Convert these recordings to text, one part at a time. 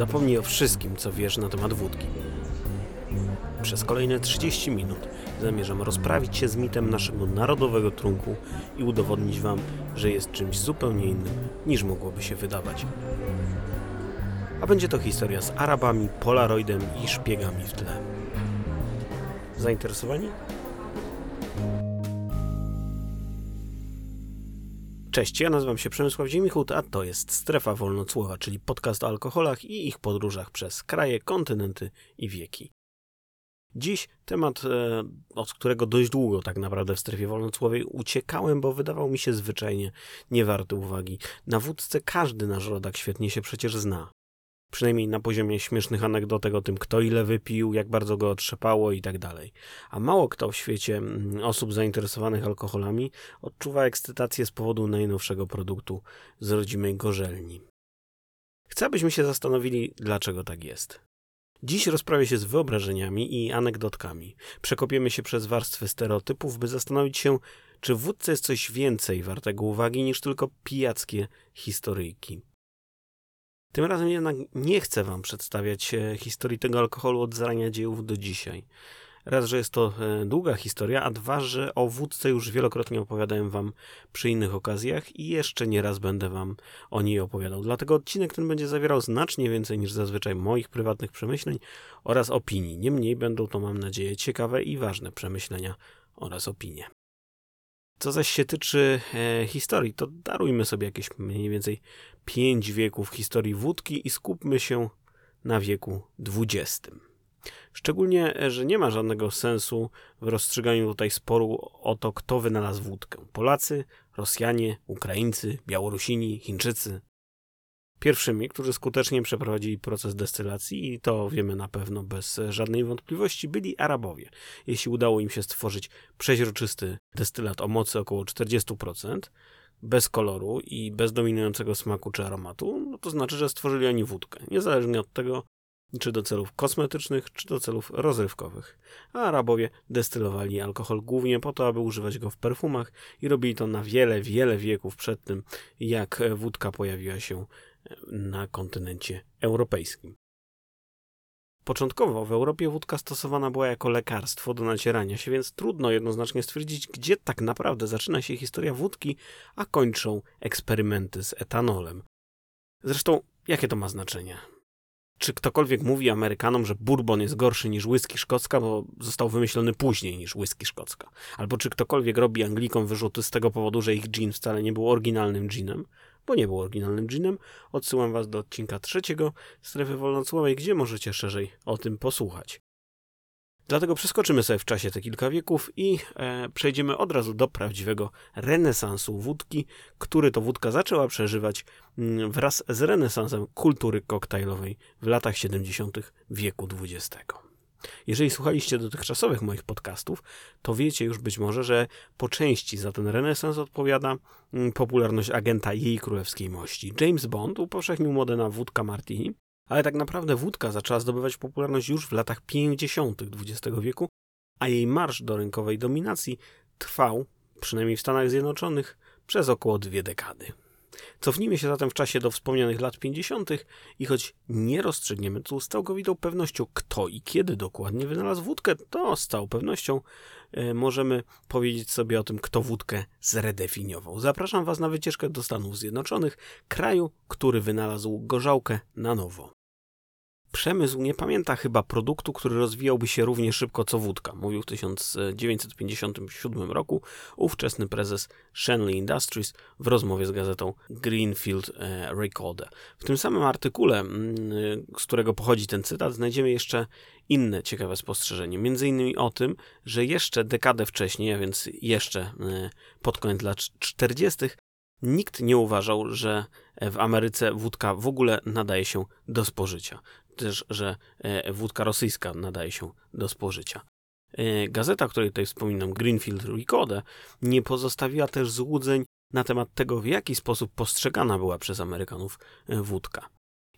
Zapomnij o wszystkim, co wiesz na temat wódki. Przez kolejne 30 minut zamierzam rozprawić się z mitem naszego narodowego trunku i udowodnić Wam, że jest czymś zupełnie innym niż mogłoby się wydawać. A będzie to historia z Arabami, Polaroidem i szpiegami w tle. Zainteresowani? Cześć, ja nazywam się Przemysław Ziemichut, a to jest Strefa Wolnocłowa, czyli podcast o alkoholach i ich podróżach przez kraje, kontynenty i wieki. Dziś temat, e, od którego dość długo tak naprawdę w strefie wolnocłowej uciekałem, bo wydawał mi się zwyczajnie niewarty uwagi. Na wódce każdy nasz rodak świetnie się przecież zna. Przynajmniej na poziomie śmiesznych anegdotek o tym, kto ile wypił, jak bardzo go otrzepało i tak dalej. A mało kto w świecie mm, osób zainteresowanych alkoholami odczuwa ekscytację z powodu najnowszego produktu z rodzimej gorzelni. Chcę, abyśmy się zastanowili, dlaczego tak jest. Dziś rozprawię się z wyobrażeniami i anegdotkami. Przekopiemy się przez warstwy stereotypów, by zastanowić się, czy wódce jest coś więcej wartego uwagi niż tylko pijackie historyjki. Tym razem jednak nie chcę Wam przedstawiać e, historii tego alkoholu od zarania dziejów do dzisiaj. Raz, że jest to e, długa historia, a dwa, że o wódce już wielokrotnie opowiadałem Wam przy innych okazjach i jeszcze nie raz będę Wam o niej opowiadał. Dlatego odcinek ten będzie zawierał znacznie więcej niż zazwyczaj moich prywatnych przemyśleń oraz opinii. Niemniej będą to, mam nadzieję, ciekawe i ważne przemyślenia oraz opinie. Co zaś się tyczy e, historii, to darujmy sobie jakieś mniej więcej pięć wieków historii wódki i skupmy się na wieku XX. Szczególnie, że nie ma żadnego sensu w rozstrzyganiu tutaj sporu o to, kto wynalazł wódkę. Polacy, Rosjanie, Ukraińcy, Białorusini, Chińczycy. Pierwszymi, którzy skutecznie przeprowadzili proces destylacji, i to wiemy na pewno bez żadnej wątpliwości, byli Arabowie. Jeśli udało im się stworzyć przeźroczysty destylat o mocy około 40%, bez koloru i bez dominującego smaku czy aromatu, no to znaczy, że stworzyli oni wódkę. Niezależnie od tego, czy do celów kosmetycznych, czy do celów rozrywkowych. A Arabowie destylowali alkohol głównie po to, aby używać go w perfumach i robili to na wiele, wiele wieków przed tym, jak wódka pojawiła się na kontynencie europejskim. Początkowo w Europie wódka stosowana była jako lekarstwo do nacierania się, więc trudno jednoznacznie stwierdzić, gdzie tak naprawdę zaczyna się historia wódki, a kończą eksperymenty z etanolem. Zresztą, jakie to ma znaczenie? Czy ktokolwiek mówi Amerykanom, że bourbon jest gorszy niż whisky szkocka, bo został wymyślony później niż whisky szkocka? Albo czy ktokolwiek robi Anglikom wyrzuty z tego powodu, że ich gin wcale nie był oryginalnym ginem? Bo nie był oryginalnym ginem, odsyłam Was do odcinka trzeciego Strefy Wolnocłowej, gdzie możecie szerzej o tym posłuchać. Dlatego przeskoczymy sobie w czasie te kilka wieków i e, przejdziemy od razu do prawdziwego renesansu wódki, który to wódka zaczęła przeżywać mm, wraz z renesansem kultury koktajlowej w latach 70. wieku XX. Jeżeli słuchaliście dotychczasowych moich podcastów, to wiecie już być może, że po części za ten renesans odpowiada mm, popularność agenta jej królewskiej mości. James Bond upowszechnił modę na wódka martini, ale tak naprawdę wódka zaczęła zdobywać popularność już w latach 50. XX wieku, a jej marsz do rynkowej dominacji trwał, przynajmniej w Stanach Zjednoczonych, przez około dwie dekady. Cofnijmy się zatem w czasie do wspomnianych lat 50. i choć nie rozstrzygniemy tu z całkowitą pewnością, kto i kiedy dokładnie wynalazł wódkę, to z całą pewnością e, możemy powiedzieć sobie o tym, kto wódkę zredefiniował. Zapraszam Was na wycieczkę do Stanów Zjednoczonych, kraju, który wynalazł gorzałkę na nowo. Przemysł nie pamięta chyba produktu, który rozwijałby się równie szybko co wódka, mówił w 1957 roku ówczesny prezes Shenley Industries w rozmowie z gazetą Greenfield e, Recorder. W tym samym artykule, mm, z którego pochodzi ten cytat, znajdziemy jeszcze inne ciekawe spostrzeżenie. Między innymi o tym, że jeszcze dekadę wcześniej, a więc jeszcze e, pod koniec lat 40., nikt nie uważał, że w Ameryce wódka w ogóle nadaje się do spożycia też, że e, wódka rosyjska nadaje się do spożycia. E, gazeta, o której tutaj wspominam, Greenfield Recorder, nie pozostawiła też złudzeń na temat tego, w jaki sposób postrzegana była przez Amerykanów e, wódka.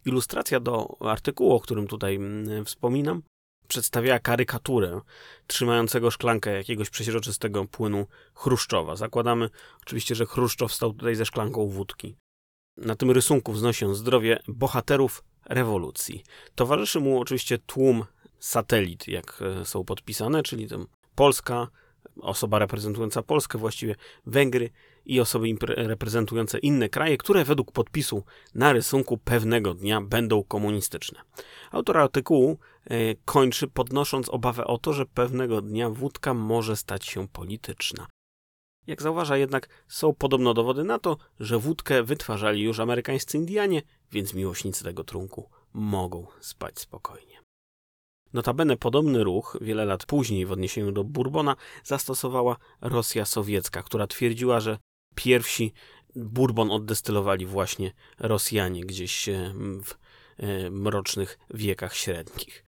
Ilustracja do artykułu, o którym tutaj wspominam, przedstawiała karykaturę trzymającego szklankę jakiegoś przeźroczystego płynu Chruszczowa. Zakładamy oczywiście, że Chruszczow stał tutaj ze szklanką wódki. Na tym rysunku wznosi on zdrowie bohaterów rewolucji. Towarzyszy mu oczywiście tłum satelit, jak e, są podpisane, czyli tam Polska, osoba reprezentująca Polskę, właściwie Węgry i osoby reprezentujące inne kraje, które według podpisu na rysunku pewnego dnia będą komunistyczne. Autor artykułu e, kończy podnosząc obawę o to, że pewnego dnia wódka może stać się polityczna. Jak zauważa jednak, są podobno dowody na to, że wódkę wytwarzali już amerykańscy Indianie, więc miłośnicy tego trunku mogą spać spokojnie. Notabene podobny ruch wiele lat później w odniesieniu do Bourbona zastosowała Rosja sowiecka, która twierdziła, że pierwsi Bourbon oddestylowali właśnie Rosjanie gdzieś e, w e, mrocznych wiekach średnich.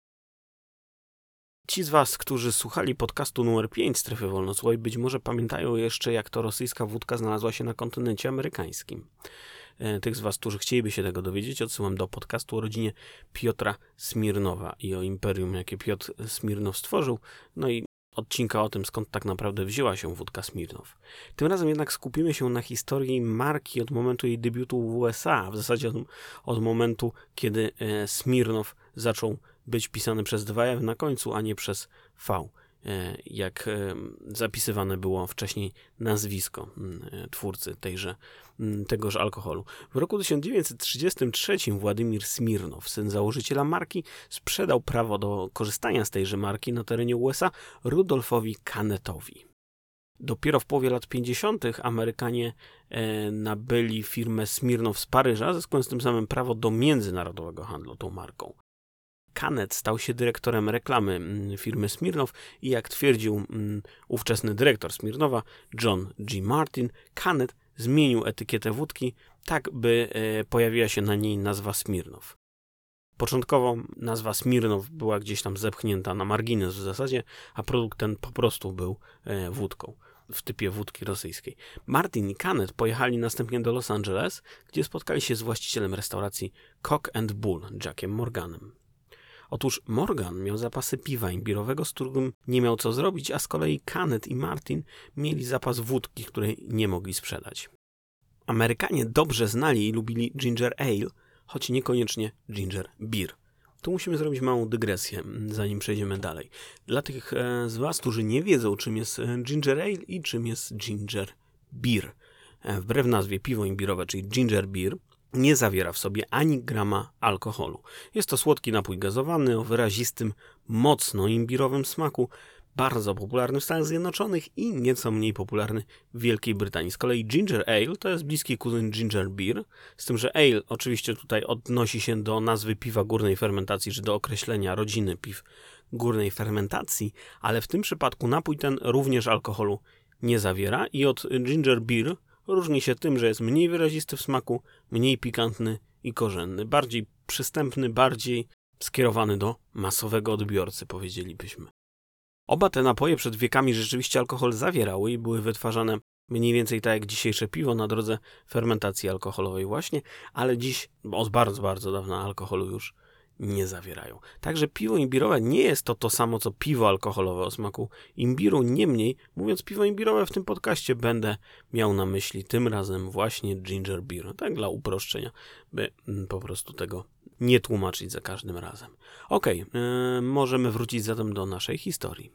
Ci z Was, którzy słuchali podcastu numer 5 Strefy Wolnocłowej, być może pamiętają jeszcze, jak to rosyjska wódka znalazła się na kontynencie amerykańskim. E, tych z Was, którzy chcieliby się tego dowiedzieć, odsyłam do podcastu o rodzinie Piotra Smirnowa i o imperium, jakie Piotr Smirnow stworzył, no i odcinka o tym, skąd tak naprawdę wzięła się wódka Smirnow. Tym razem jednak skupimy się na historii marki od momentu jej debiutu w USA, w zasadzie od, od momentu, kiedy e, Smirnow zaczął być pisany przez dwa F na końcu, a nie przez V. E, jak e, zapisywane było wcześniej nazwisko mm, e, twórcy tejże, mm, tegoż alkoholu. W roku 1933 Władimir Smirnow, syn założyciela marki, sprzedał prawo do korzystania z tejże marki na terenie USA Rudolfowi Canettowi. Dopiero w połowie lat 50. Amerykanie nabyli firmę Smirnow z Paryża, zyskując tym samym prawo do międzynarodowego handlu tą marką. Canet stał się dyrektorem reklamy mm, firmy Smirnow i jak twierdził mm, ówczesny dyrektor Smirnowa, John G. Martin, Canet zmienił etykietę wódki tak, by e, pojawiła się na niej nazwa Smirnow. Początkowo nazwa Smirnow była gdzieś tam zepchnięta na margines w zasadzie, a produkt ten po prostu był e, wódką w typie wódki rosyjskiej. Martin i Canet pojechali następnie do Los Angeles, gdzie spotkali się z właścicielem restauracji Cock and Bull, Jackiem Morganem. Otóż Morgan miał zapasy piwa imbirowego, z którym nie miał co zrobić, a z kolei Canet i Martin mieli zapas wódki, której nie mogli sprzedać. Amerykanie dobrze znali i lubili ginger ale, choć niekoniecznie ginger beer. Tu musimy zrobić małą dygresję, zanim przejdziemy dalej. Dla tych e, z Was, którzy nie wiedzą, czym jest e, ginger ale i czym jest ginger beer. E, wbrew nazwie piwo imbirowe, czyli ginger beer, nie zawiera w sobie ani grama alkoholu. Jest to słodki napój gazowany o wyrazistym, mocno imbirowym smaku, bardzo popularny w Stanach Zjednoczonych i nieco mniej popularny w Wielkiej Brytanii. Z kolei ginger ale to jest bliski kuzyn ginger beer, z tym, że ale oczywiście tutaj odnosi się do nazwy piwa górnej fermentacji, czy do określenia rodziny piw górnej fermentacji, ale w tym przypadku napój ten również alkoholu nie zawiera i od ginger beer Różni się tym, że jest mniej wyrazisty w smaku, mniej pikantny i korzenny, bardziej przystępny, bardziej skierowany do masowego odbiorcy, powiedzielibyśmy. Oba te napoje przed wiekami rzeczywiście alkohol zawierały i były wytwarzane mniej więcej tak jak dzisiejsze piwo na drodze fermentacji alkoholowej właśnie, ale dziś od bardzo, bardzo dawna alkoholu już nie zawierają. Także piwo imbirowe nie jest to to samo co piwo alkoholowe o smaku imbiru. Niemniej, mówiąc piwo imbirowe w tym podcaście, będę miał na myśli tym razem właśnie ginger beer. Tak dla uproszczenia, by mm, po prostu tego nie tłumaczyć za każdym razem. Ok, yy, możemy wrócić zatem do naszej historii.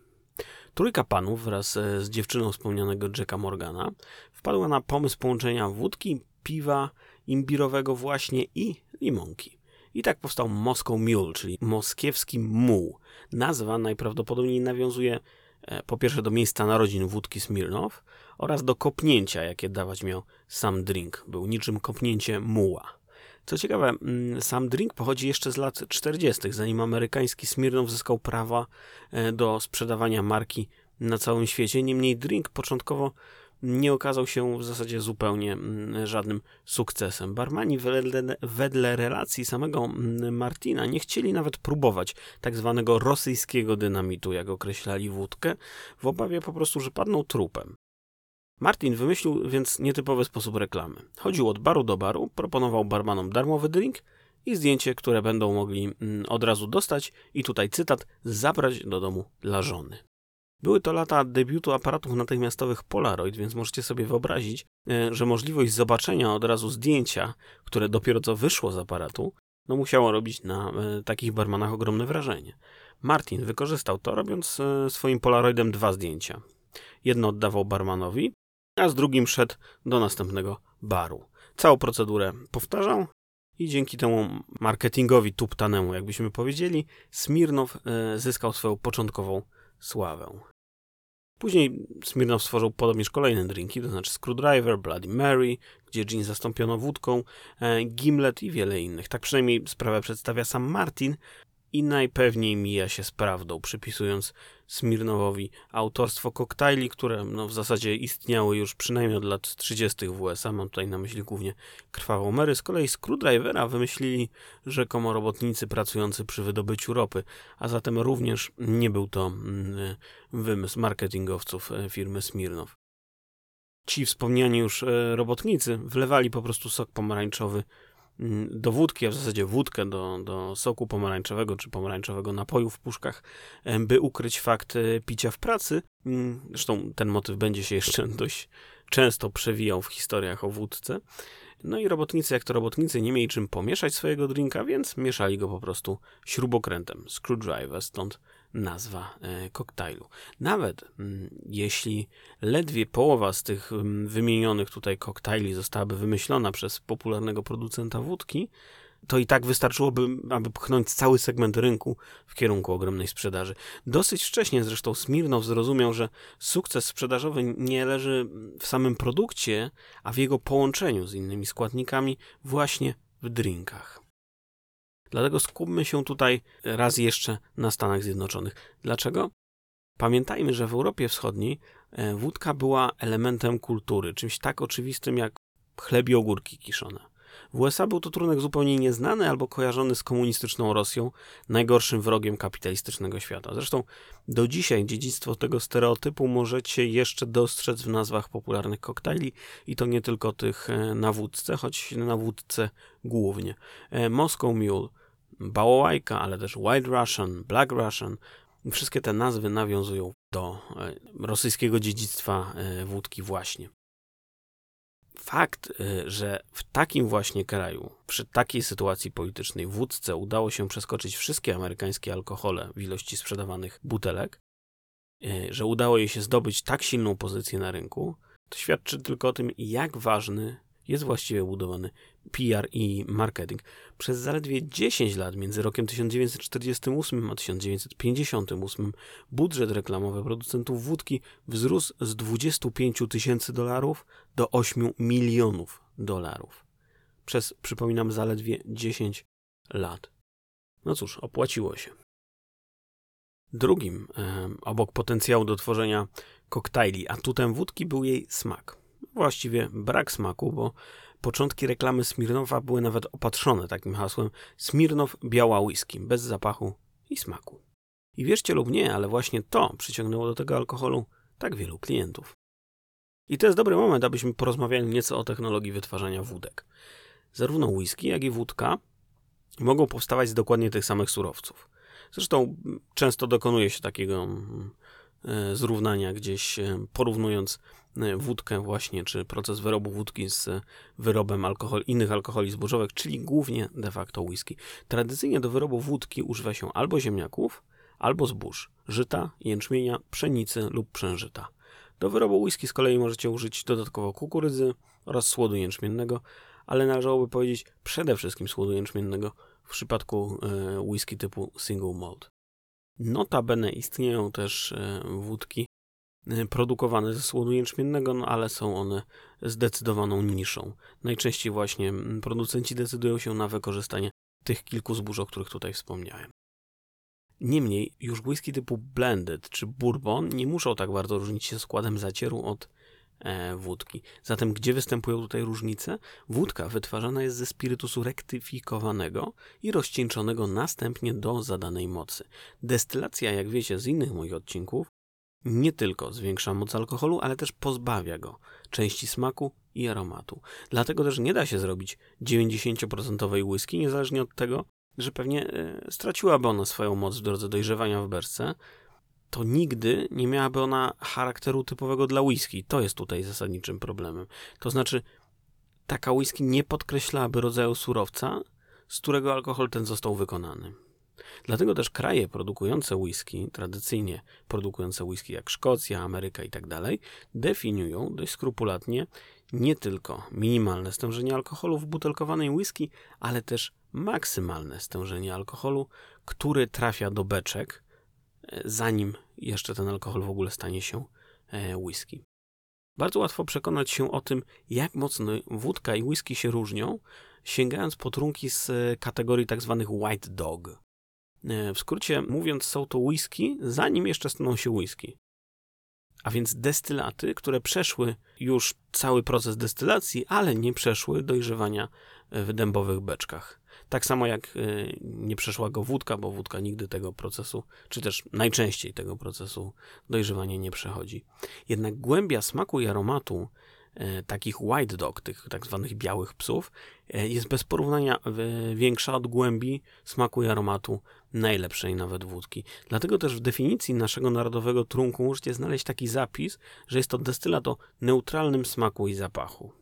Trójka panów wraz e, z dziewczyną wspomnianego Jacka Morgana wpadła na pomysł połączenia wódki, piwa imbirowego właśnie i limonki. I tak powstał Moscow Mule, czyli moskiewski muł. Nazwa najprawdopodobniej nawiązuje e, po pierwsze do miejsca narodzin wódki Smirnow oraz do kopnięcia, jakie dawać miał sam drink. Był niczym kopnięcie muła. Co ciekawe, mm, sam drink pochodzi jeszcze z lat 40., zanim amerykański Smirnow zyskał prawa e, do sprzedawania marki na całym świecie. Niemniej drink początkowo nie okazał się w zasadzie zupełnie mm, żadnym sukcesem. Barmani wedle, wedle relacji samego mm, Martina nie chcieli nawet próbować tak zwanego rosyjskiego dynamitu, jak określali wódkę, w obawie po prostu, że padną trupem. Martin wymyślił więc nietypowy sposób reklamy. Chodził od baru do baru, proponował barmanom darmowy drink i zdjęcie, które będą mogli mm, od razu dostać i tutaj cytat, zabrać do domu dla żony. Były to lata debiutu aparatów natychmiastowych Polaroid, więc możecie sobie wyobrazić, e, że możliwość zobaczenia od razu zdjęcia, które dopiero co wyszło z aparatu, no musiało robić na e, takich barmanach ogromne wrażenie. Martin wykorzystał to, robiąc e, swoim Polaroidem dwa zdjęcia. Jedno oddawał barmanowi, a z drugim szedł do następnego baru. Całą procedurę powtarzał i dzięki temu marketingowi tuptanemu, jakbyśmy powiedzieli, Smirnow zyskał swoją początkową sławę. Później Smirnow stworzył podobnież kolejne drinki, to znaczy Screwdriver, Bloody Mary, gdzie gin zastąpiono wódką, e, Gimlet i wiele innych. Tak przynajmniej sprawę przedstawia sam Martin, i najpewniej mija się z prawdą, przypisując Smirnowowi autorstwo koktajli, które no, w zasadzie istniały już przynajmniej od lat 30. w USA. Mam tutaj na myśli głównie krwawą Mary. Z kolei Screwdrivera wymyślili rzekomo robotnicy pracujący przy wydobyciu ropy, a zatem również nie był to mm, wymysł marketingowców e, firmy Smirnow. Ci wspomniani już e, robotnicy wlewali po prostu sok pomarańczowy do wódki, a w zasadzie wódkę do, do soku pomarańczowego czy pomarańczowego napoju w puszkach, by ukryć fakt e, picia w pracy. Mm, zresztą ten motyw będzie się jeszcze dość często przewijał w historiach o wódce. No i robotnicy, jak to robotnicy, nie mieli czym pomieszać swojego drinka, więc mieszali go po prostu śrubokrętem, screwdriver, stąd nazwa e, koktajlu. Nawet mm, jeśli ledwie połowa z tych mm, wymienionych tutaj koktajli zostałaby wymyślona przez popularnego producenta wódki, to i tak wystarczyłoby, aby pchnąć cały segment rynku w kierunku ogromnej sprzedaży. Dosyć wcześnie zresztą Smirnow zrozumiał, że sukces sprzedażowy nie leży w samym produkcie, a w jego połączeniu z innymi składnikami właśnie w drinkach. Dlatego skupmy się tutaj raz jeszcze na Stanach Zjednoczonych. Dlaczego? Pamiętajmy, że w Europie Wschodniej e, wódka była elementem kultury, czymś tak oczywistym jak chleb i ogórki kiszone. W USA był to trunek zupełnie nieznany albo kojarzony z komunistyczną Rosją, najgorszym wrogiem kapitalistycznego świata. Zresztą do dzisiaj dziedzictwo tego stereotypu możecie jeszcze dostrzec w nazwach popularnych koktajli i to nie tylko tych e, na wódce, choć na wódce głównie. E, Moscow Mule, Bałałajka, ale też White Russian, Black Russian, Wszystkie te nazwy nawiązują do e, rosyjskiego dziedzictwa wódki właśnie. Fakt, y, że w takim właśnie kraju, przy takiej sytuacji politycznej wódce udało się przeskoczyć wszystkie amerykańskie alkohole w ilości sprzedawanych butelek, że udało jej się zdobyć tak silną pozycję na rynku, to świadczy tylko o tym, jak ważny jest właściwie budowany PR i marketing. Przez zaledwie 10 lat, między rokiem 1948 a 1958, budżet reklamowy producentów wódki wzrósł z 25 tysięcy dolarów do 8 milionów dolarów. Przez, przypominam, zaledwie 10 lat. No cóż, opłaciło się. Drugim, e, obok potencjału do tworzenia koktajli, atutem wódki był jej smak. Właściwie brak smaku, bo Początki reklamy Smirnowa były nawet opatrzone takim hasłem Smirnow biała whisky, bez zapachu i smaku. I wierzcie lub nie, ale właśnie to przyciągnęło do tego alkoholu tak wielu klientów. I to jest dobry moment, abyśmy porozmawiali nieco o technologii wytwarzania wódek. Zarówno whisky, jak i wódka mogą powstawać z dokładnie tych samych surowców. Zresztą często dokonuje się takiego mm, e, zrównania gdzieś e, porównując wódkę właśnie, czy proces wyrobu wódki z wyrobem alkohol, innych alkoholi zbożowych, czyli głównie de facto whisky. Tradycyjnie do wyrobu wódki używa się albo ziemniaków, albo zbóż, żyta, jęczmienia, pszenicy lub przężyta. Do wyrobu whisky z kolei możecie użyć dodatkowo kukurydzy oraz słodu jęczmiennego, ale należałoby powiedzieć przede wszystkim słodu jęczmiennego w przypadku e, whisky typu single malt. Notabene istnieją też e, wódki produkowane ze słodu jęczmiennego, no ale są one zdecydowaną niszą. Najczęściej właśnie producenci decydują się na wykorzystanie tych kilku zbóż, o których tutaj wspomniałem. Niemniej już whisky typu blended czy bourbon nie muszą tak bardzo różnić się składem zacieru od e, wódki. Zatem gdzie występują tutaj różnice? Wódka wytwarzana jest ze spirytusu rektyfikowanego i rozcieńczonego następnie do zadanej mocy. Destylacja, jak wiecie z innych moich odcinków, nie tylko zwiększa moc alkoholu, ale też pozbawia go części smaku i aromatu. Dlatego też nie da się zrobić 90% whisky, niezależnie od tego, że pewnie e, straciłaby ona swoją moc w drodze dojrzewania w berce, to nigdy nie miałaby ona charakteru typowego dla whisky. To jest tutaj zasadniczym problemem. To znaczy, taka whisky nie podkreślałaby rodzaju surowca, z którego alkohol ten został wykonany. Dlatego też kraje produkujące whisky, tradycyjnie produkujące whisky jak Szkocja, Ameryka itd., tak definiują dość skrupulatnie nie tylko minimalne stężenie alkoholu w butelkowanej whisky, ale też maksymalne stężenie alkoholu, który trafia do beczek, e, zanim jeszcze ten alkohol w ogóle stanie się e, whisky. Bardzo łatwo przekonać się o tym, jak mocno wódka i whisky się różnią, sięgając po trunki z e, kategorii tzw. Tak white dog. W skrócie mówiąc, są to whisky, zanim jeszcze staną się whisky a więc destylaty, które przeszły już cały proces destylacji, ale nie przeszły dojrzewania w dębowych beczkach. Tak samo jak e, nie przeszła go wódka, bo wódka nigdy tego procesu, czy też najczęściej tego procesu dojrzewania nie przechodzi. Jednak głębia smaku i aromatu E, takich white dog, tych tak zwanych białych psów, e, jest bez porównania większa od głębi smaku i aromatu najlepszej nawet wódki. Dlatego też w definicji naszego narodowego trunku możecie znaleźć taki zapis, że jest to destylat o neutralnym smaku i zapachu.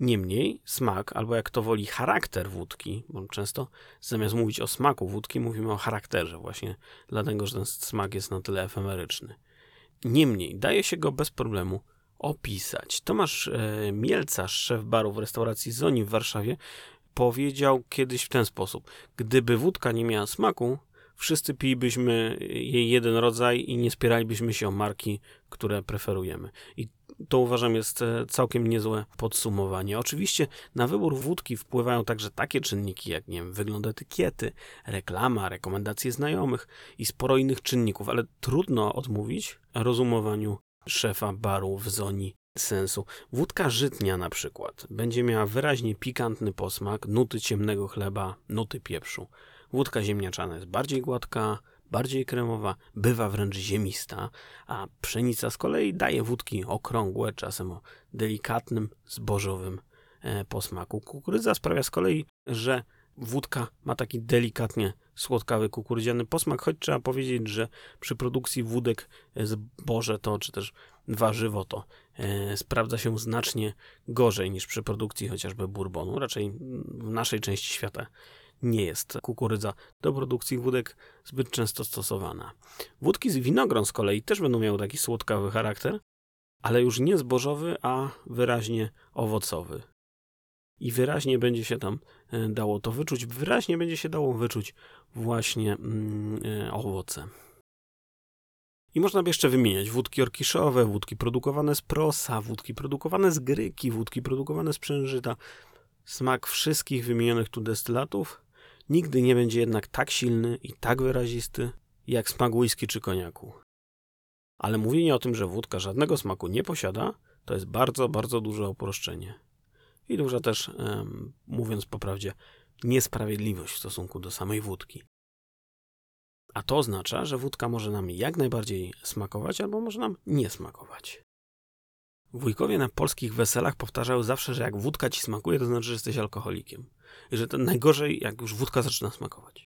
Niemniej smak, albo jak to woli charakter wódki, bo często zamiast mówić o smaku wódki, mówimy o charakterze, właśnie dlatego, że ten smak jest na tyle efemeryczny. Niemniej daje się go bez problemu opisać. Tomasz e, Mielcarz, szef baru w restauracji Zoni w Warszawie, powiedział kiedyś w ten sposób: Gdyby wódka nie miała smaku, wszyscy pilibyśmy jej jeden rodzaj i nie spieralibyśmy się o marki, które preferujemy. I to uważam jest e, całkiem niezłe podsumowanie. Oczywiście na wybór wódki wpływają także takie czynniki jak nie wiem, wygląd etykiety, reklama, rekomendacje znajomych i sporo innych czynników, ale trudno odmówić rozumowaniu szefa baru w Zoni sensu. Wódka żytnia na przykład będzie miała wyraźnie pikantny posmak, nuty ciemnego chleba, nuty pieprzu. Wódka ziemniaczana jest bardziej gładka, bardziej kremowa, bywa wręcz ziemista, a pszenica z kolei daje wódki okrągłe, czasem o delikatnym, zbożowym e, posmaku. Kukurydza sprawia z kolei, że wódka ma taki delikatnie słodkawy kukurydziany posmak, choć trzeba powiedzieć, że przy produkcji wódek zboże to, czy też warzywo to e, sprawdza się znacznie gorzej niż przy produkcji chociażby bourbonu. Raczej w naszej części świata nie jest kukurydza do produkcji wódek zbyt często stosowana. Wódki z winogron z kolei też będą miały taki słodkawy charakter, ale już nie zbożowy, a wyraźnie owocowy i wyraźnie będzie się tam e, dało to wyczuć, wyraźnie będzie się dało wyczuć właśnie mm, e, owoce. I można by jeszcze wymieniać wódki orkiszowe, wódki produkowane z prosa, wódki produkowane z gryki, wódki produkowane z przężyta. Smak wszystkich wymienionych tu destylatów nigdy nie będzie jednak tak silny i tak wyrazisty jak smak whisky czy koniaku. Ale mówienie o tym, że wódka żadnego smaku nie posiada, to jest bardzo, bardzo duże uproszczenie i duża też, mówiąc po prawdzie, niesprawiedliwość w stosunku do samej wódki. A to oznacza, że wódka może nam jak najbardziej smakować, albo może nam nie smakować. Wujkowie na polskich weselach powtarzały zawsze, że jak wódka ci smakuje, to znaczy, że jesteś alkoholikiem. I że to najgorzej, jak już wódka zaczyna smakować.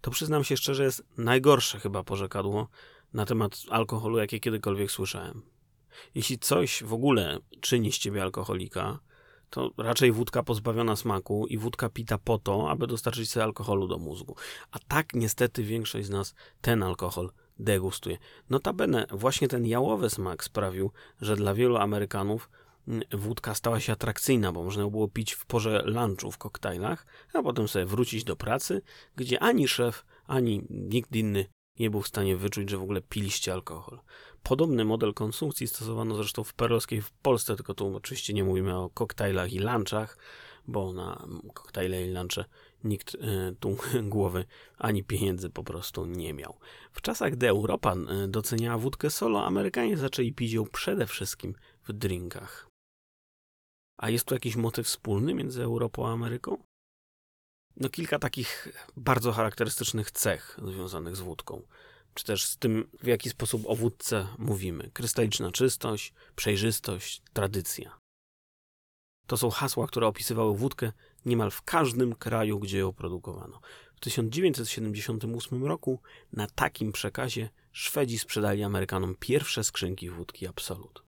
To przyznam się szczerze, jest najgorsze chyba porzekadło na temat alkoholu, jakie kiedykolwiek słyszałem. Jeśli coś w ogóle czyni z ciebie alkoholika, to raczej wódka pozbawiona smaku i wódka pita po to, aby dostarczyć sobie alkoholu do mózgu. A tak niestety większość z nas ten alkohol degustuje. Notabene właśnie ten jałowy smak sprawił, że dla wielu Amerykanów mm, wódka stała się atrakcyjna, bo można było pić w porze lunchu w koktajlach, a potem sobie wrócić do pracy, gdzie ani szef, ani nikt inny nie był w stanie wyczuć, że w ogóle piliście alkohol. Podobny model konsumpcji stosowano zresztą w perowskiej w Polsce, tylko tu oczywiście nie mówimy o koktajlach i lunchach, bo na koktajle i lunche nikt y, tu głowy ani pieniędzy po prostu nie miał. W czasach, gdy Europa y, doceniała wódkę solo, Amerykanie zaczęli pić ją przede wszystkim w drinkach. A jest tu jakiś motyw wspólny między Europą a Ameryką? No kilka takich bardzo charakterystycznych cech związanych z wódką czy też z tym, w jaki sposób o wódce mówimy. Krystaliczna czystość, przejrzystość, tradycja. To są hasła, które opisywały wódkę niemal w każdym kraju, gdzie ją produkowano. W 1978 roku na takim przekazie Szwedzi sprzedali Amerykanom pierwsze skrzynki wódki Absolut.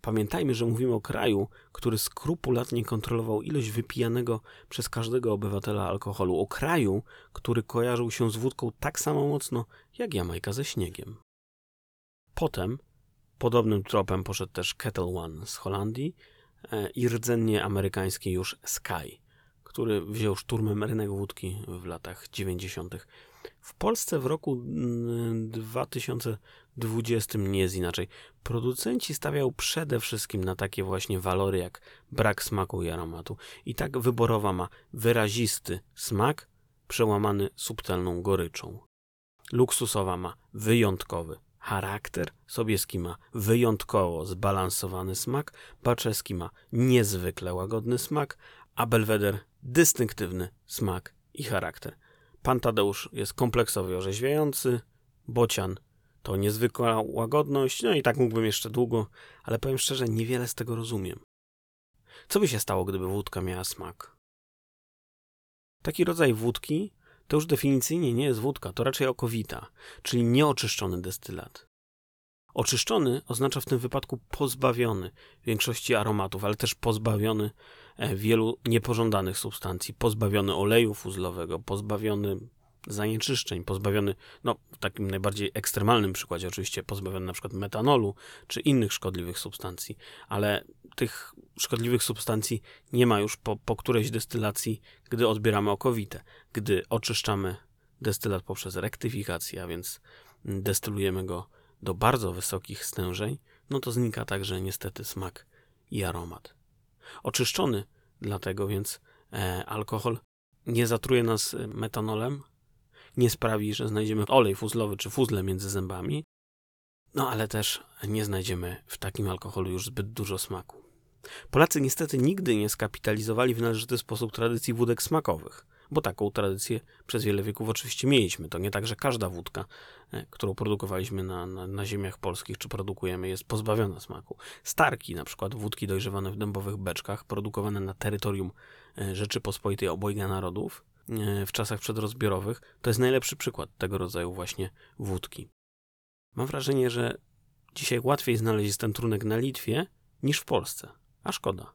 Pamiętajmy, że mówimy o kraju, który skrupulatnie kontrolował ilość wypijanego przez każdego obywatela alkoholu. O kraju, który kojarzył się z wódką tak samo mocno jak Jamajka ze śniegiem. Potem podobnym tropem poszedł też Kettle One z Holandii e, i rdzennie amerykański już Sky, który wziął szturmem rynek wódki w latach 90. W Polsce w roku 2020 nie jest inaczej. Producenci stawiał przede wszystkim na takie właśnie walory jak brak smaku i aromatu. I tak wyborowa ma wyrazisty smak przełamany subtelną goryczą. Luksusowa ma wyjątkowy charakter, Sobieski ma wyjątkowo zbalansowany smak, Baczeski ma niezwykle łagodny smak, a Belweder dystynktywny smak i charakter. Pan Tadeusz jest kompleksowy orzeźwiający, Bocian to niezwykła łagodność, no i tak mógłbym jeszcze długo, ale powiem szczerze, niewiele z tego rozumiem. Co by się stało, gdyby wódka miała smak? Taki rodzaj wódki to już definicyjnie nie jest wódka, to raczej okowita, czyli nieoczyszczony destylat. Oczyszczony oznacza w tym wypadku pozbawiony większości aromatów, ale też pozbawiony e, wielu niepożądanych substancji, pozbawiony oleju fuzlowego, pozbawiony zanieczyszczeń, pozbawiony, no w takim najbardziej ekstremalnym przykładzie oczywiście, pozbawiony na przykład metanolu czy innych szkodliwych substancji, ale tych szkodliwych substancji nie ma już po, po którejś destylacji, gdy odbieramy okowite, gdy oczyszczamy destylat poprzez rektyfikację, a więc destylujemy go do bardzo wysokich stężeń, no to znika także niestety smak i aromat. Oczyszczony dlatego więc e, alkohol nie zatruje nas metanolem, nie sprawi, że znajdziemy olej fuzlowy czy fuzle między zębami, no ale też nie znajdziemy w takim alkoholu już zbyt dużo smaku. Polacy niestety nigdy nie skapitalizowali w należyty sposób tradycji wódek smakowych, bo taką tradycję przez wiele wieków oczywiście mieliśmy. To nie tak, że każda wódka, e, którą produkowaliśmy na, na, na ziemiach polskich, czy produkujemy, jest pozbawiona smaku. Starki, na przykład wódki dojrzewane w dębowych beczkach, produkowane na terytorium e, Rzeczypospolitej obojga narodów, w czasach przedrozbiorowych, to jest najlepszy przykład tego rodzaju właśnie wódki. Mam wrażenie, że dzisiaj łatwiej znaleźć ten trunek na Litwie niż w Polsce. A szkoda.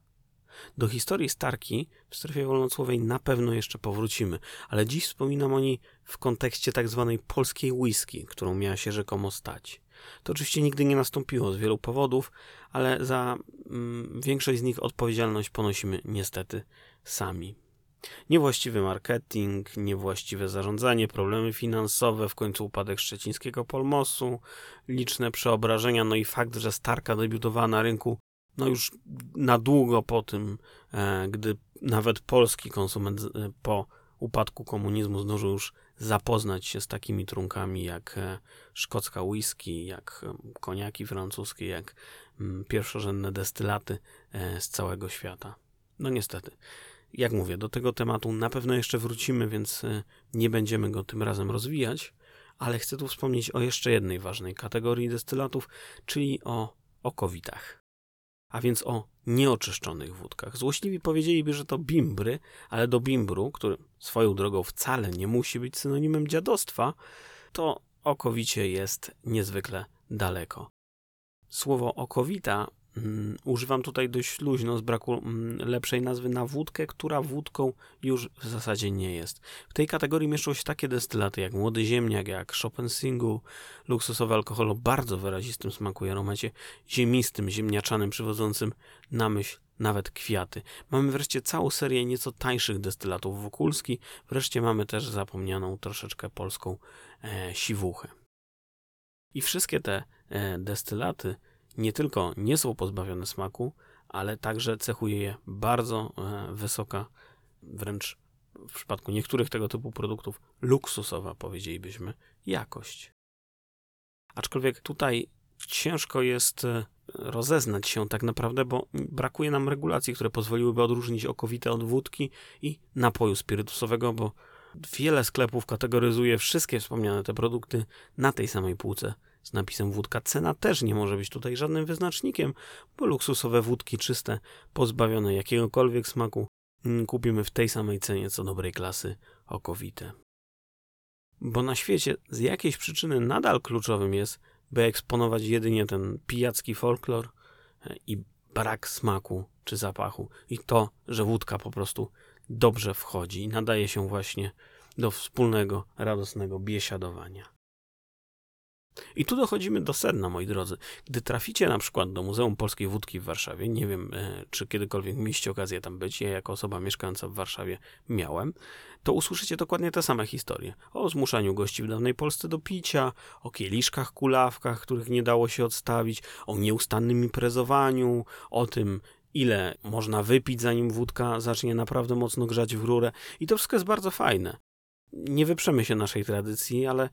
Do historii Starki w strefie wolnocłowej na pewno jeszcze powrócimy, ale dziś wspominam o niej w kontekście tak zwanej polskiej whisky, którą miała się rzekomo stać. To oczywiście nigdy nie nastąpiło z wielu powodów, ale za mm, większość z nich odpowiedzialność ponosimy niestety sami. Niewłaściwy marketing, niewłaściwe zarządzanie, problemy finansowe, w końcu upadek szczecińskiego Polmosu, liczne przeobrażenia, no i fakt, że Starka debiutowała na rynku no już na długo po tym, e, gdy nawet polski konsument e, po upadku komunizmu zdążył już zapoznać się z takimi trunkami jak e, szkocka whisky, jak koniaki francuskie, jak mm, pierwszorzędne destylaty z całego świata. No niestety. Jak mówię, do tego tematu na pewno jeszcze wrócimy, więc nie będziemy go tym razem rozwijać, ale chcę tu wspomnieć o jeszcze jednej ważnej kategorii destylatów, czyli o okowitach a więc o nieoczyszczonych wódkach. Złośliwi powiedzieliby, że to bimbry, ale do bimbru, który swoją drogą wcale nie musi być synonimem dziadostwa, to okowicie jest niezwykle daleko. Słowo okowita używam tutaj dość luźno z braku mm, lepszej nazwy na wódkę, która wódką już w zasadzie nie jest. W tej kategorii mieszczą się takie destylaty jak młody ziemniak, jak Chopin Single, luksusowy alkohol o bardzo wyrazistym smaku i aromacie, ziemistym, ziemniaczanym, przywodzącym na myśl nawet kwiaty. Mamy wreszcie całą serię nieco tańszych destylatów wokulski, wreszcie mamy też zapomnianą troszeczkę polską e, siwuchę. I wszystkie te e, destylaty nie tylko nie są pozbawione smaku, ale także cechuje je bardzo e, wysoka, wręcz w przypadku niektórych tego typu produktów luksusowa, powiedzielibyśmy, jakość. Aczkolwiek tutaj ciężko jest e, rozeznać się tak naprawdę, bo brakuje nam regulacji, które pozwoliłyby odróżnić okowite od wódki i napoju spirytusowego, bo wiele sklepów kategoryzuje wszystkie wspomniane te produkty na tej samej półce z napisem wódka. Cena też nie może być tutaj żadnym wyznacznikiem, bo luksusowe wódki czyste, pozbawione jakiegokolwiek smaku, mm, kupimy w tej samej cenie co dobrej klasy okowite. Bo na świecie z jakiejś przyczyny nadal kluczowym jest, by eksponować jedynie ten pijacki folklor, i brak smaku czy zapachu. I to, że wódka po prostu dobrze wchodzi i nadaje się właśnie do wspólnego, radosnego biesiadowania. I tu dochodzimy do sedna, moi drodzy. Gdy traficie na przykład do Muzeum Polskiej Wódki w Warszawie, nie wiem, e, czy kiedykolwiek mieliście okazję tam być, ja jako osoba mieszkająca w Warszawie miałem, to usłyszycie dokładnie te same historie. O zmuszaniu gości w dawnej Polsce do picia, o kieliszkach, kulawkach, których nie dało się odstawić, o nieustannym imprezowaniu, o tym, ile można wypić, zanim wódka zacznie naprawdę mocno grzać w rurę. I to wszystko jest bardzo fajne nie wyprzemy się naszej tradycji, ale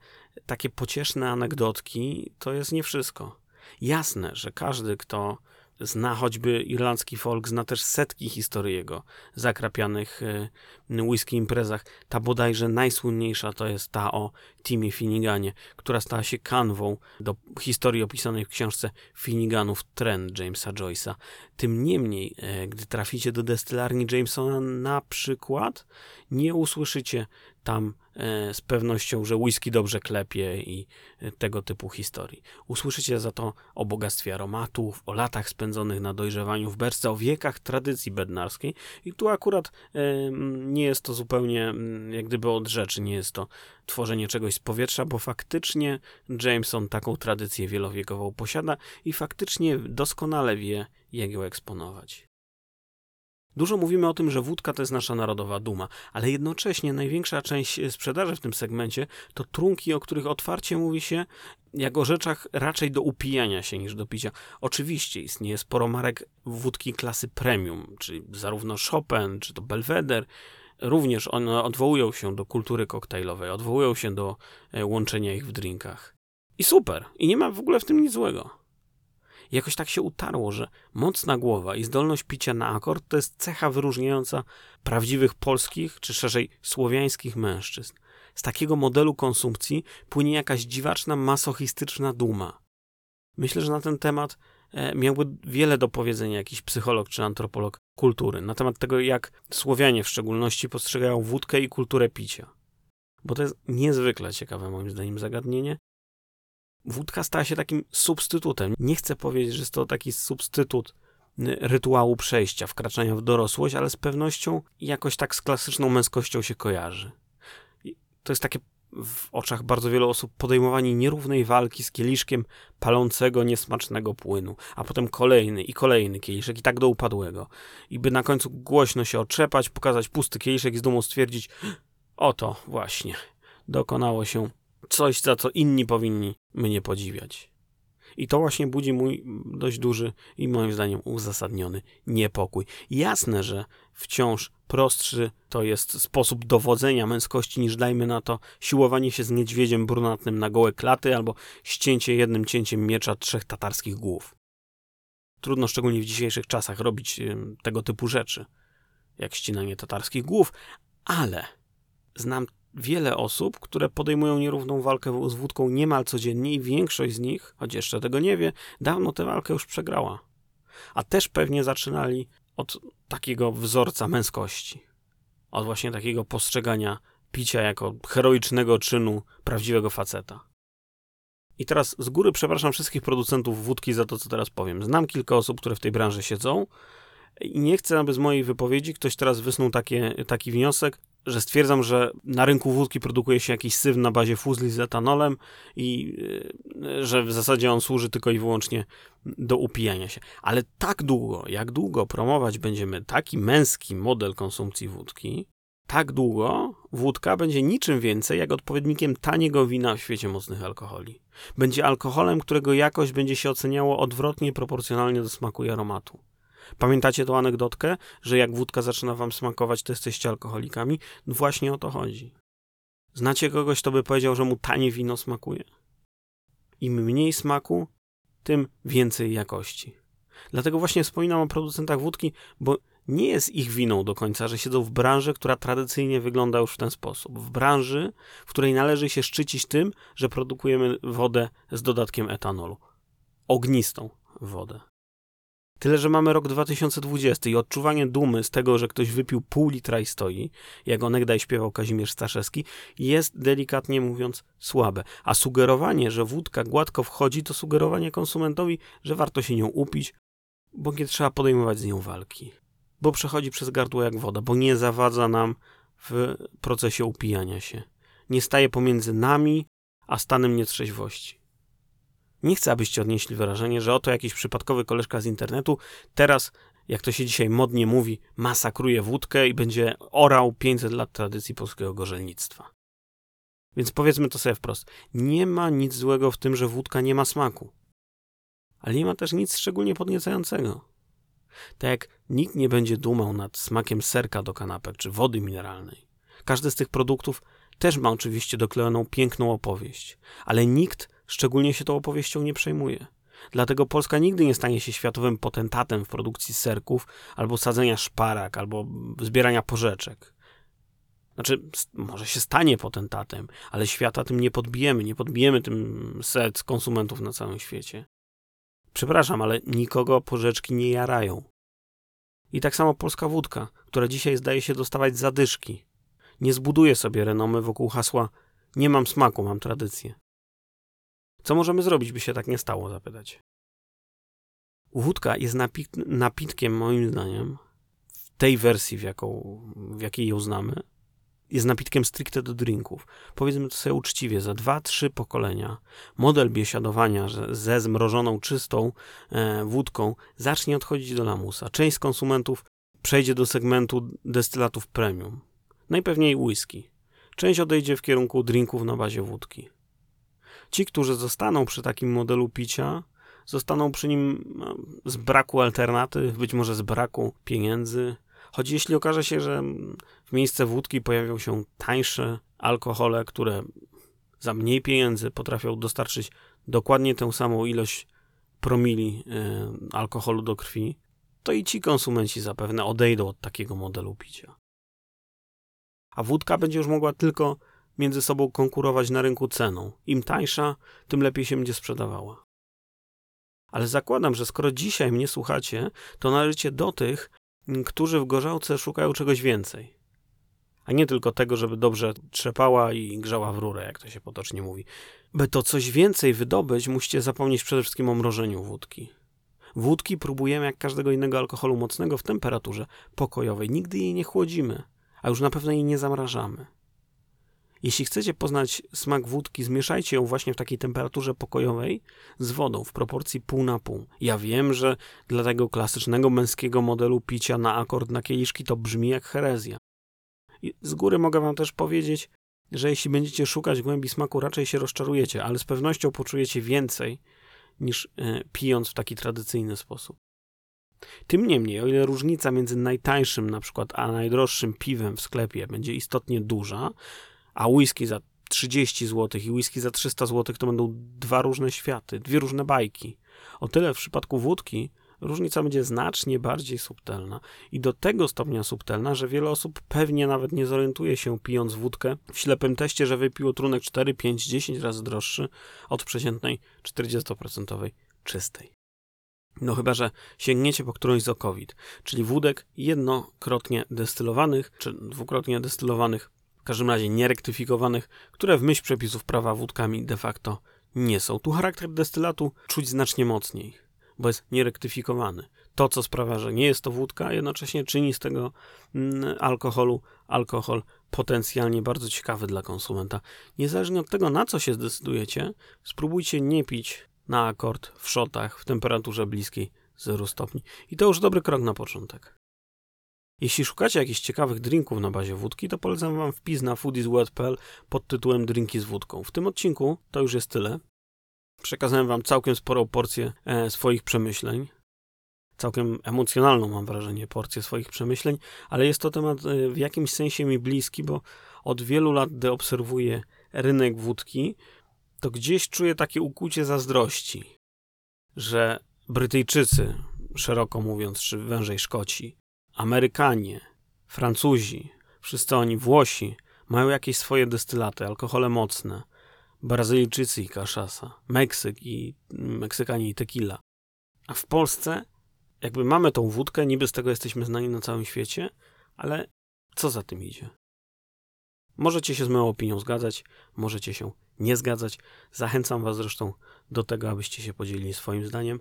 takie pocieszne anegdotki to jest nie wszystko. Jasne, że każdy, kto zna choćby irlandzki folk, zna też setki historii jego zakrapianych e, whisky imprezach. Ta bodajże najsłynniejsza to jest ta o Timie Finniganie, która stała się kanwą do historii opisanej w książce Finniganów Trend Jamesa Joyce'a. Tym niemniej, e, gdy traficie do destylarni Jamesona na przykład, nie usłyszycie tam e, z pewnością, że whisky dobrze klepie i e, tego typu historii. Usłyszycie za to o bogactwie aromatów, o latach spędzonych na dojrzewaniu w beczce, o wiekach tradycji bednarskiej i tu akurat nie jest to zupełnie jak gdyby od rzeczy, nie jest to tworzenie czegoś z powietrza, bo faktycznie Jameson taką tradycję wielowiekową posiada i faktycznie doskonale wie, jak ją eksponować. Dużo mówimy o tym, że wódka to jest nasza narodowa duma, ale jednocześnie największa część sprzedaży w tym segmencie to trunki, o których otwarcie mówi się jak o rzeczach raczej do upijania się niż do picia. Oczywiście istnieje sporo marek wódki klasy premium, czyli zarówno Chopin, czy to Belvedere, również one odwołują się do kultury koktajlowej, odwołują się do e, łączenia ich w drinkach. I super, i nie ma w ogóle w tym nic złego jakoś tak się utarło, że mocna głowa i zdolność picia na akord to jest cecha wyróżniająca prawdziwych polskich, czy szerzej słowiańskich mężczyzn. Z takiego modelu konsumpcji płynie jakaś dziwaczna, masochistyczna duma. Myślę, że na ten temat miałby wiele do powiedzenia jakiś psycholog czy antropolog kultury, na temat tego, jak Słowianie w szczególności postrzegają wódkę i kulturę picia. Bo to jest niezwykle ciekawe, moim zdaniem, zagadnienie wódka stała się takim substytutem. Nie chcę powiedzieć, że jest to taki substytut rytuału przejścia, wkraczania w dorosłość, ale z pewnością jakoś tak z klasyczną męskością się kojarzy. I to jest takie w oczach bardzo wielu osób podejmowanie nierównej walki z kieliszkiem palącego, niesmacznego płynu, a potem kolejny i kolejny kieliszek i tak do upadłego. I by na końcu głośno się otrzepać, pokazać pusty kieliszek i z dumą stwierdzić oto właśnie, dokonało się coś, za co inni powinni mnie podziwiać. I to właśnie budzi mój dość duży i moim zdaniem uzasadniony niepokój. Jasne, że wciąż prostszy to jest sposób dowodzenia męskości niż dajmy na to siłowanie się z niedźwiedziem brunatnym na gołe klaty albo ścięcie jednym cięciem miecza trzech tatarskich głów. Trudno szczególnie w dzisiejszych czasach robić tego typu rzeczy, jak ścinanie tatarskich głów, ale znam wiele osób, które podejmują nierówną walkę z wódką niemal codziennie i większość z nich, choć jeszcze tego nie wie, dawno tę walkę już przegrała. A też pewnie zaczynali od takiego wzorca męskości. Od właśnie takiego postrzegania picia jako heroicznego czynu prawdziwego faceta. I teraz z góry przepraszam wszystkich producentów wódki za to, co teraz powiem. Znam kilka osób, które w tej branży siedzą i nie chcę, aby z mojej wypowiedzi ktoś teraz wysnuł takie, taki wniosek, że stwierdzam, że na rynku wódki produkuje się jakiś syf na bazie fuzli z etanolem i y, że w zasadzie on służy tylko i wyłącznie do upijania się. Ale tak długo, jak długo promować będziemy taki męski model konsumpcji wódki, tak długo wódka będzie niczym więcej jak odpowiednikiem taniego wina w świecie mocnych alkoholi. Będzie alkoholem, którego jakość będzie się oceniało odwrotnie proporcjonalnie do smaku i aromatu. Pamiętacie tą anegdotkę, że jak wódka zaczyna wam smakować, to jesteście alkoholikami? No właśnie o to chodzi. Znacie kogoś, kto by powiedział, że mu tanie wino smakuje? Im mniej smaku, tym więcej jakości. Dlatego właśnie wspominam o producentach wódki, bo nie jest ich winą do końca, że siedzą w branży, która tradycyjnie wygląda już w ten sposób. W branży, w której należy się szczycić tym, że produkujemy wodę z dodatkiem etanolu. Ognistą wodę. Tyle, że mamy rok 2020 i odczuwanie dumy z tego, że ktoś wypił pół litra i stoi, jak onegdaj śpiewał Kazimierz Staszewski, jest delikatnie mówiąc słabe. A sugerowanie, że wódka gładko wchodzi, to sugerowanie konsumentowi, że warto się nią upić, bo nie trzeba podejmować z nią walki, bo przechodzi przez gardło jak woda, bo nie zawadza nam w procesie upijania się. Nie staje pomiędzy nami a stanem nietrzeźwości. Nie chcę, abyście odnieśli wrażenie, że oto jakiś przypadkowy koleżka z internetu teraz, jak to się dzisiaj modnie mówi, masakruje wódkę i będzie orał 500 lat tradycji polskiego gorzelnictwa. Więc powiedzmy to sobie wprost. Nie ma nic złego w tym, że wódka nie ma smaku. Ale nie ma też nic szczególnie podniecającego. Tak jak nikt nie będzie dumał nad smakiem serka do kanapek czy wody mineralnej. Każdy z tych produktów też ma oczywiście doklejoną piękną opowieść, ale nikt szczególnie się tą opowieścią nie przejmuje. Dlatego Polska nigdy nie stanie się światowym potentatem w produkcji serków, albo sadzenia szparak, albo zbierania porzeczek. Znaczy, może się stanie potentatem, ale świata tym nie podbijemy, nie podbijemy tym serc konsumentów na całym świecie. Przepraszam, ale nikogo porzeczki nie jarają. I tak samo polska wódka, która dzisiaj zdaje się dostawać zadyszki. Nie zbuduje sobie renomy wokół hasła nie mam smaku, mam tradycję. Co możemy zrobić, by się tak nie stało, zapytać. Wódka jest napit napitkiem, moim zdaniem, w tej wersji, w, jaką, w jakiej ją znamy, jest napitkiem stricte do drinków. Powiedzmy to sobie uczciwie, za dwa, trzy pokolenia model biesiadowania ze zmrożoną, czystą e, wódką zacznie odchodzić do lamusa. Część z konsumentów przejdzie do segmentu destylatów premium. Najpewniej whisky. Część odejdzie w kierunku drinków na bazie wódki. Ci, którzy zostaną przy takim modelu picia, zostaną przy nim no, z braku alternatyw, być może z braku pieniędzy, Choć jeśli okaże się, że w miejsce wódki pojawią się tańsze alkohole, które za mniej pieniędzy potrafią dostarczyć dokładnie tę samą ilość promili y, alkoholu do krwi, to i ci konsumenci zapewne odejdą od takiego modelu picia. A wódka będzie już mogła tylko między sobą konkurować na rynku ceną. Im tańsza, tym lepiej się będzie sprzedawała. Ale zakładam, że skoro dzisiaj mnie słuchacie, to należycie do tych, którzy w gorzałce szukają czegoś więcej. A nie tylko tego, żeby dobrze trzepała i grzała w rurę, jak to się potocznie mówi. By to coś więcej wydobyć, musicie zapomnieć przede wszystkim o mrożeniu wódki. Wódki próbujemy jak każdego innego alkoholu mocnego w temperaturze pokojowej. Nigdy jej nie chłodzimy, a już na pewno jej nie zamrażamy. Jeśli chcecie poznać smak wódki, zmieszajcie ją właśnie w takiej temperaturze pokojowej z wodą w proporcji pół na pół. Ja wiem, że dla tego klasycznego męskiego modelu picia na akord na kieliszki to brzmi jak herezja. I z góry mogę wam też powiedzieć, że jeśli będziecie szukać głębi smaku, raczej się rozczarujecie, ale z pewnością poczujecie więcej niż e, pijąc w taki tradycyjny sposób. Tym niemniej, o ile różnica między najtańszym na przykład a najdroższym piwem w sklepie będzie istotnie duża, a whisky za 30 zł i whisky za 300 zł to będą dwa różne światy, dwie różne bajki. O tyle w przypadku wódki różnica będzie znacznie bardziej subtelna i do tego stopnia subtelna, że wiele osób pewnie nawet nie zorientuje się pijąc wódkę w ślepym teście, że wypiło trunek 4, 5, 10 razy droższy od przeciętnej 40% czystej. No chyba, że sięgniecie po którąś z okowid, czyli wódek jednokrotnie destylowanych, czy dwukrotnie destylowanych w każdym razie nierektyfikowanych, które w myśl przepisów prawa wódkami de facto nie są. Tu charakter destylatu czuć znacznie mocniej, bo jest nierektyfikowany. To, co sprawia, że nie jest to wódka, jednocześnie czyni z tego mm, alkoholu alkohol potencjalnie bardzo ciekawy dla konsumenta. Niezależnie od tego, na co się zdecydujecie, spróbujcie nie pić na akord w szotach w temperaturze bliskiej 0 stopni. I to już dobry krok na początek. Jeśli szukacie jakichś ciekawych drinków na bazie wódki, to polecam wam wpis na foodiesworld.pl pod tytułem Drinki z wódką. W tym odcinku to już jest tyle. Przekazałem wam całkiem sporą porcję e, swoich przemyśleń. Całkiem emocjonalną, mam wrażenie, porcję swoich przemyśleń, ale jest to temat e, w jakimś sensie mi bliski, bo od wielu lat, gdy obserwuję rynek wódki, to gdzieś czuję takie ukłucie zazdrości, że Brytyjczycy, szeroko mówiąc, czy wężej Szkoci, Amerykanie, Francuzi, wszyscy oni, Włosi, mają jakieś swoje destylaty, alkohole mocne. Brazylijczycy i kaszasa, Meksyk i Meksykanie i tequila. A w Polsce jakby mamy tą wódkę, niby z tego jesteśmy znani na całym świecie, ale co za tym idzie? Możecie się z moją opinią zgadzać, możecie się nie zgadzać. Zachęcam Was zresztą do tego, abyście się podzielili swoim zdaniem.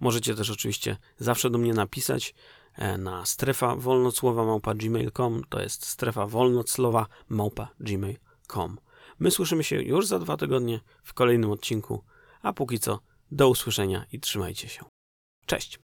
Możecie też oczywiście zawsze do mnie napisać na strefa wolnocłowa małpa gmail.com. To jest strefa wolnoclowa małpa gmail.com. My słyszymy się już za dwa tygodnie w kolejnym odcinku, a póki co do usłyszenia i trzymajcie się. Cześć!